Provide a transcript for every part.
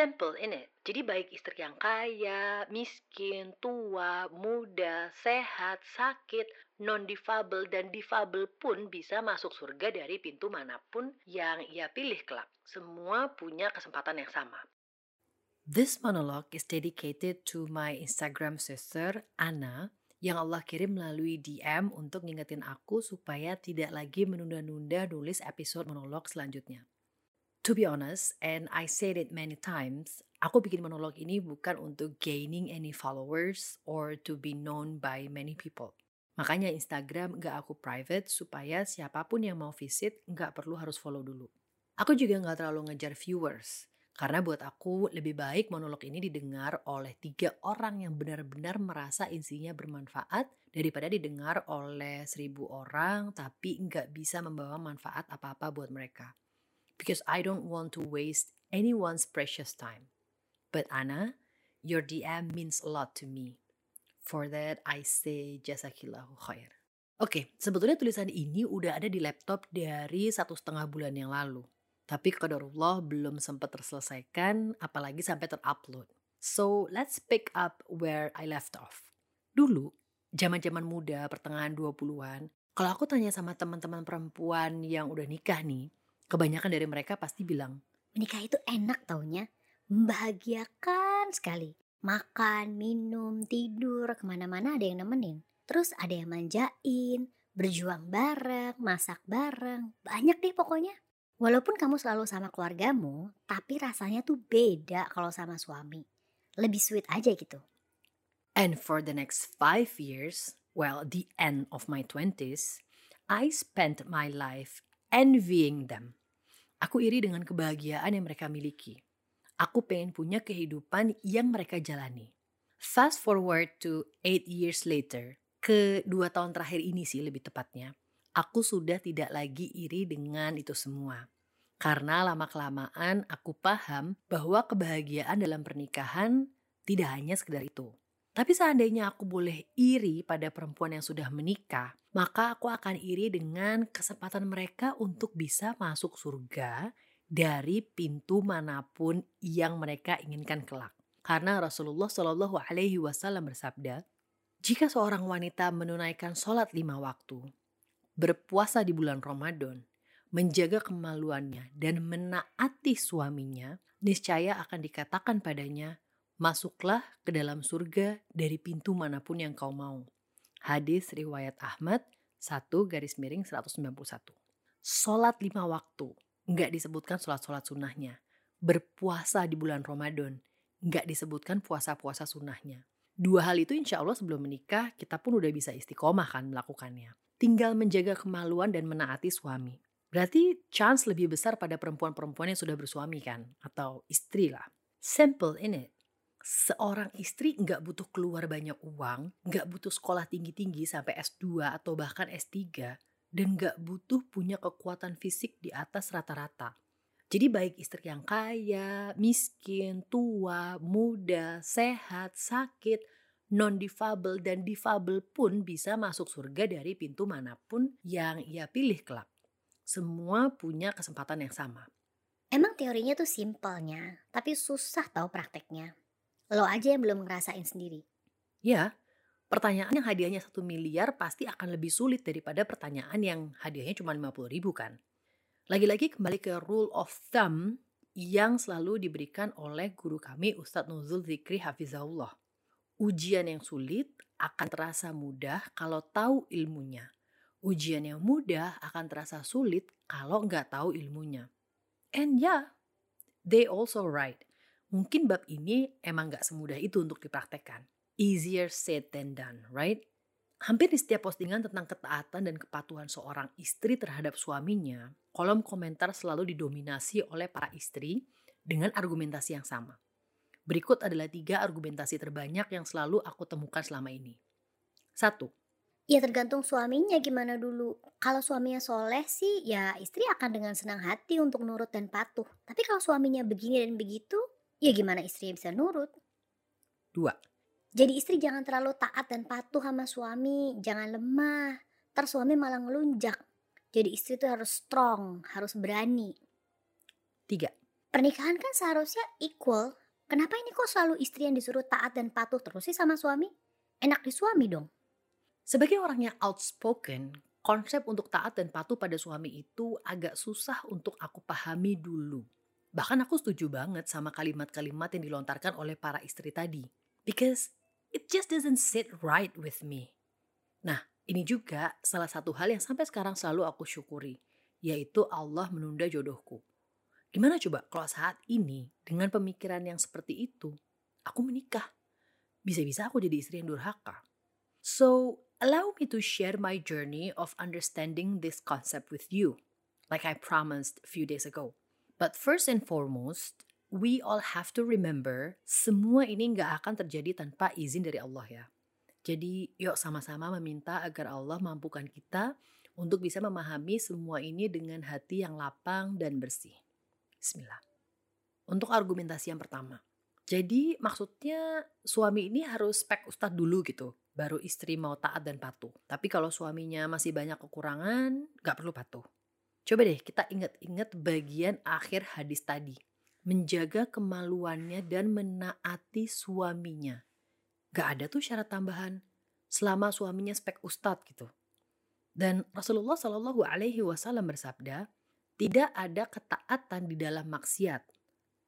Simple in it. Jadi baik istri yang kaya, miskin, tua, muda, sehat, sakit, non-difabel dan difabel pun bisa masuk surga dari pintu mana pun yang ia pilih kelak. Semua punya kesempatan yang sama. This monologue is dedicated to my Instagram sister, Anna, yang Allah kirim melalui DM untuk ngingetin aku supaya tidak lagi menunda-nunda nulis episode monolog selanjutnya. To be honest, and I said it many times, aku bikin monolog ini bukan untuk gaining any followers or to be known by many people. Makanya Instagram gak aku private supaya siapa pun yang mau visit gak perlu harus follow dulu. Aku juga gak terlalu ngejar viewers. Karena buat aku lebih baik monolog ini didengar oleh tiga orang yang benar-benar merasa isinya bermanfaat daripada didengar oleh seribu orang tapi nggak bisa membawa manfaat apa-apa buat mereka. Because I don't want to waste anyone's precious time. But Anna, your DM means a lot to me. For that I say jazakillahu khair. Oke, okay, sebetulnya tulisan ini udah ada di laptop dari satu setengah bulan yang lalu. Tapi qadarullah belum sempat terselesaikan, apalagi sampai terupload. So, let's pick up where I left off. Dulu, zaman-zaman muda, pertengahan 20-an, kalau aku tanya sama teman-teman perempuan yang udah nikah nih, kebanyakan dari mereka pasti bilang, menikah itu enak taunya, membahagiakan sekali. Makan, minum, tidur, ke mana-mana ada yang nemenin. Terus ada yang manjain, berjuang bareng, masak bareng, banyak deh pokoknya. Walaupun kamu selalu sama keluargamu, tapi rasanya tuh beda kalau sama suami. Lebih sweet aja gitu. And for the next five years, well, the end of my twenties, I spent my life envying them. Aku iri dengan kebahagiaan yang mereka miliki. Aku pengen punya kehidupan yang mereka jalani. Fast forward to eight years later, ke dua tahun terakhir ini sih lebih tepatnya, aku sudah tidak lagi iri dengan itu semua. Karena lama-kelamaan aku paham bahwa kebahagiaan dalam pernikahan tidak hanya sekedar itu. Tapi seandainya aku boleh iri pada perempuan yang sudah menikah, maka aku akan iri dengan kesempatan mereka untuk bisa masuk surga dari pintu mana pun yang mereka inginkan kelak. Karena Rasulullah Shallallahu Alaihi Wasallam bersabda, jika seorang wanita menunaikan sholat lima waktu, berpuasa di bulan Ramadan, menjaga kemaluannya, dan menaati suaminya, niscaya akan dikatakan padanya, masuklah ke dalam surga dari pintu mana pun yang kau mau. Hadis riwayat Ahmad 1 garis miring 191. Sholat lima waktu, nggak disebutkan sholat-sholat sunnahnya. Berpuasa di bulan Ramadan, nggak disebutkan puasa-puasa sunnahnya. Dua hal itu insya Allah sebelum menikah kita pun udah bisa istiqomah kan melakukannya tinggal menjaga kemaluan dan menaati suami. Berarti chance lebih besar pada perempuan-perempuan yang sudah bersuami kan? Atau istri lah. Simple in it. Seorang istri nggak butuh keluar banyak uang, nggak butuh sekolah tinggi-tinggi sampai S2 atau bahkan S3, dan nggak butuh punya kekuatan fisik di atas rata-rata. Jadi baik istri yang kaya, miskin, tua, muda, sehat, sakit, non-difabel dan difabel pun bisa masuk surga dari pintu mana pun yang ia pilih kelak. Semua punya kesempatan yang sama. Emang teorinya tuh simpelnya, tapi susah tahu prakteknya. Lo aja yang belum ngerasain sendiri. Ya, pertanyaan yang hadiahnya satu miliar pasti akan lebih sulit daripada pertanyaan yang hadiahnya cuma 50 ribu kan. Lagi-lagi kembali ke rule of thumb yang selalu diberikan oleh guru kami Ustadz Nuzul Zikri Hafizahullah. Ujian yang sulit akan terasa mudah kalau tahu ilmunya. Ujian yang mudah akan terasa sulit kalau nggak tahu ilmunya. And yeah, they also right. Mungkin bab ini emang nggak semudah itu untuk dipraktekkan. Easier said than done, right? Hampir di setiap postingan tentang ketaatan dan kepatuhan seorang istri terhadap suaminya, kolom komentar selalu didominasi oleh para istri dengan argumentasi yang sama. Berikut adalah tiga argumentasi terbanyak yang selalu aku temukan selama ini. Satu. Ya tergantung suaminya gimana dulu. Kalau suaminya soleh sih ya istri akan dengan senang hati untuk nurut dan patuh. Tapi kalau suaminya begini dan begitu, ya gimana istri bisa nurut? Dua. Jadi istri jangan terlalu taat dan patuh sama suami, jangan lemah. Ntar suami malah ngelunjak. Jadi istri itu harus strong, harus berani. Tiga. Pernikahan kan seharusnya equal. Kenapa ini kok selalu istri yang disuruh taat dan patuh terus sih sama suami? Enak di suami dong. Sebagai orang yang outspoken, konsep untuk taat dan patuh pada suami itu agak susah untuk aku pahami dulu. Bahkan aku setuju banget sama kalimat-kalimat yang dilontarkan oleh para istri tadi. Because it just doesn't sit right with me. Nah, ini juga salah satu hal yang sampai sekarang selalu aku syukuri, yaitu Allah menunda jodohku. Gimana coba kalau saat ini dengan pemikiran yang seperti itu, aku menikah? Bisa-bisa aku jadi istri yang durhaka. So, allow me to share my journey of understanding this concept with you, like I promised few days ago. But first and foremost, we all have to remember semua ini nggak akan terjadi tanpa izin dari Allah ya. Jadi yuk sama-sama meminta agar Allah mampukan kita untuk bisa memahami semua ini dengan hati yang lapang dan bersih. Bismillah. Untuk argumentasi yang pertama. Jadi maksudnya suami ini harus spek ustadz dulu gitu. Baru istri mau taat dan patuh. Tapi kalau suaminya masih banyak kekurangan, gak perlu patuh. Coba deh kita ingat-ingat bagian akhir hadis tadi. Menjaga kemaluannya dan menaati suaminya. Gak ada tuh syarat tambahan. Selama suaminya spek ustadz gitu. Dan Rasulullah Shallallahu Alaihi Wasallam bersabda, tidak ada ketaatan di dalam maksiat.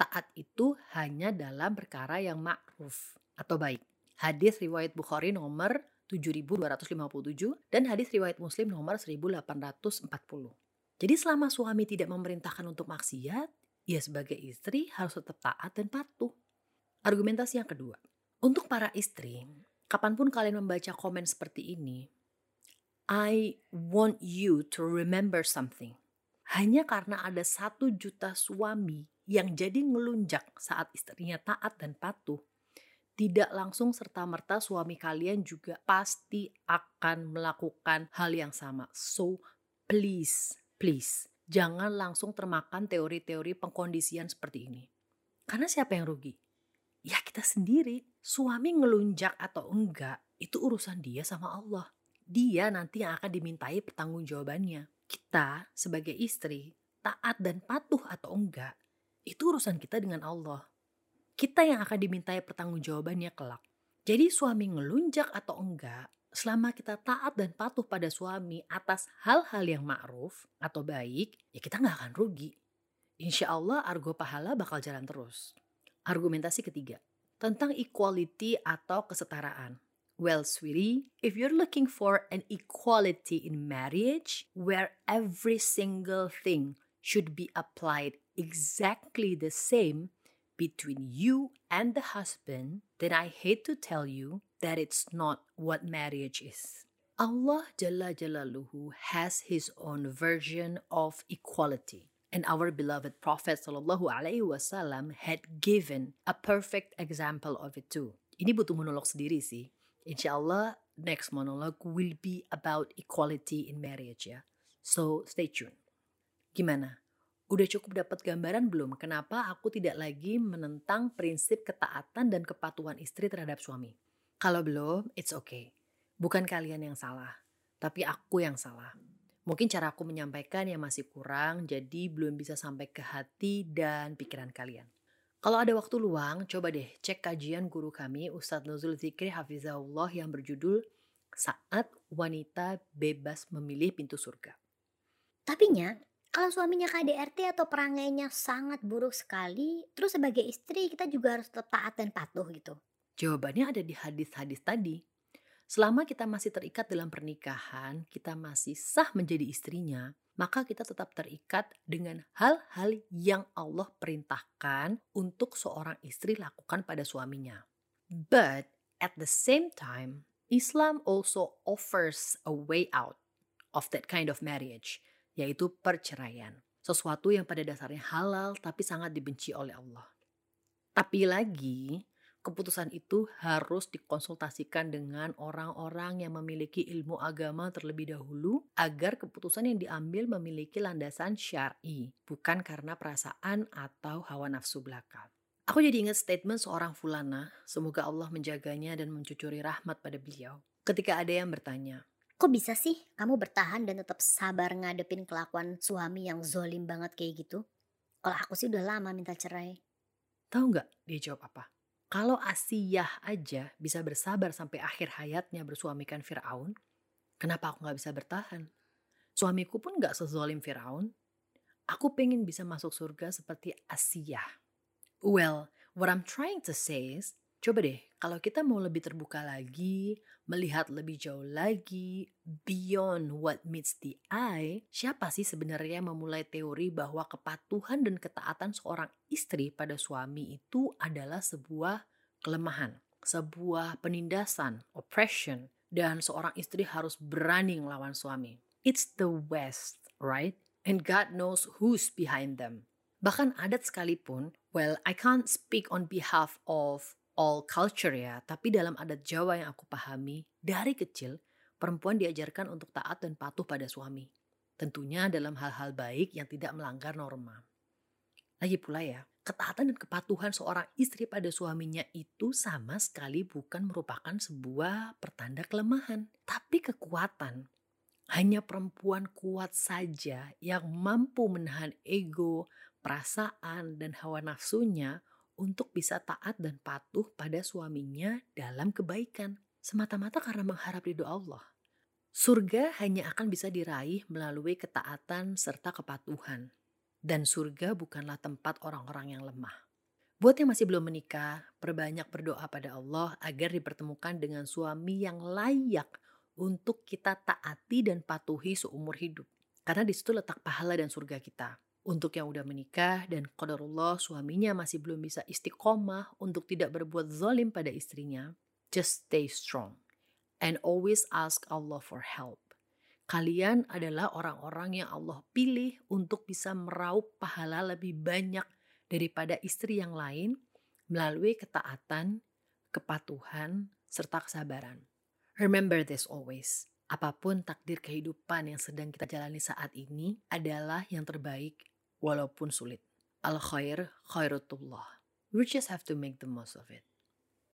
Taat itu hanya dalam perkara yang ma'ruf atau baik. Hadis riwayat Bukhari nomor 7257 dan hadis riwayat Muslim nomor 1840. Jadi selama suami tidak memerintahkan untuk maksiat, ia sebagai istri harus tetap taat dan patuh. Argumentasi yang kedua. Untuk para istri, kapan pun kalian membaca komen seperti ini, I want you to remember something hanya karena ada satu juta suami yang jadi ngelunjak saat istrinya taat dan patuh, tidak langsung serta-merta suami kalian juga pasti akan melakukan hal yang sama. So, please, please, jangan langsung termakan teori-teori pengkondisian seperti ini. Karena siapa yang rugi? Ya kita sendiri. Suami ngelunjak atau enggak, itu urusan dia sama Allah. Dia nanti yang akan dimintai pertanggungjawabannya kita sebagai istri taat dan patuh atau enggak, itu urusan kita dengan Allah. Kita yang akan dimintai pertanggungjawabannya kelak. Jadi suami ngelunjak atau enggak, selama kita taat dan patuh pada suami atas hal-hal yang ma'ruf atau baik, ya kita nggak akan rugi. Insya Allah argo pahala bakal jalan terus. Argumentasi ketiga, tentang equality atau kesetaraan. Well, sweetie, if you're looking for an equality in marriage where every single thing should be applied exactly the same between you and the husband, then I hate to tell you that it's not what marriage is. Allah Jalla Jalaluhu has his own version of equality. And our beloved Prophet Wasallam had given a perfect example of it too. Ini butuh monolog sendiri sih. Insya Allah next monologue will be about equality in marriage ya. So stay tuned. Gimana? Udah cukup dapat gambaran belum kenapa aku tidak lagi menentang prinsip ketaatan dan kepatuhan istri terhadap suami? Kalau belum, it's okay. Bukan kalian yang salah, tapi aku yang salah. Mungkin cara aku menyampaikan yang masih kurang, jadi belum bisa sampai ke hati dan pikiran kalian. Kalau ada waktu luang, coba deh cek kajian guru kami Ustadz Nuzul Zikri Hafizahullah yang berjudul Saat Wanita Bebas Memilih Pintu Surga. Tapi nya, kalau suaminya KDRT atau perangainya sangat buruk sekali, terus sebagai istri kita juga harus tetap taat dan patuh gitu. Jawabannya ada di hadis-hadis tadi. Selama kita masih terikat dalam pernikahan, kita masih sah menjadi istrinya, maka kita tetap terikat dengan hal-hal yang Allah perintahkan untuk seorang istri lakukan pada suaminya. But at the same time, Islam also offers a way out of that kind of marriage, yaitu perceraian. Sesuatu yang pada dasarnya halal tapi sangat dibenci oleh Allah. Tapi lagi, keputusan itu harus dikonsultasikan dengan orang-orang yang memiliki ilmu agama terlebih dahulu agar keputusan yang diambil memiliki landasan syar'i, bukan karena perasaan atau hawa nafsu belaka. Aku jadi ingat statement seorang fulana, semoga Allah menjaganya dan mencucuri rahmat pada beliau. Ketika ada yang bertanya, Kok bisa sih kamu bertahan dan tetap sabar ngadepin kelakuan suami yang zolim banget kayak gitu? Kalau aku sih udah lama minta cerai. Tahu nggak dia jawab apa? Kalau Asiyah aja bisa bersabar sampai akhir hayatnya bersuamikan Fir'aun, kenapa aku nggak bisa bertahan? Suamiku pun nggak sezolim Fir'aun. Aku pengen bisa masuk surga seperti Asiyah. Well, what I'm trying to say is, coba deh, kalau kita mau lebih terbuka lagi, melihat lebih jauh lagi, beyond what meets the eye, siapa sih sebenarnya memulai teori bahwa kepatuhan dan ketaatan seorang istri pada suami itu adalah sebuah kelemahan, sebuah penindasan, oppression, dan seorang istri harus berani melawan suami. It's the West, right? And God knows who's behind them. Bahkan adat sekalipun, well, I can't speak on behalf of all culture ya, tapi dalam adat Jawa yang aku pahami, dari kecil perempuan diajarkan untuk taat dan patuh pada suami. Tentunya dalam hal-hal baik yang tidak melanggar norma. Lagi pula ya, ketaatan dan kepatuhan seorang istri pada suaminya itu sama sekali bukan merupakan sebuah pertanda kelemahan, tapi kekuatan. Hanya perempuan kuat saja yang mampu menahan ego, perasaan, dan hawa nafsunya untuk bisa taat dan patuh pada suaminya dalam kebaikan, semata-mata karena mengharap ridho Allah. Surga hanya akan bisa diraih melalui ketaatan serta kepatuhan. Dan surga bukanlah tempat orang-orang yang lemah. Buat yang masih belum menikah, perbanyak berdoa pada Allah agar dipertemukan dengan suami yang layak untuk kita taati dan patuhi seumur hidup. Karena di situ letak pahala dan surga kita. Untuk yang udah menikah dan qadarullah suaminya masih belum bisa istiqomah untuk tidak berbuat zalim pada istrinya, just stay strong and always ask Allah for help. Kalian adalah orang-orang yang Allah pilih untuk bisa meraup pahala lebih banyak daripada istri yang lain melalui ketaatan, kepatuhan, serta kesabaran. Remember this always. Apa pun takdir kehidupan yang sedang kita jalani saat ini adalah yang terbaik walaupun sulit. Al khair khairutullah. We just have to make the most of it.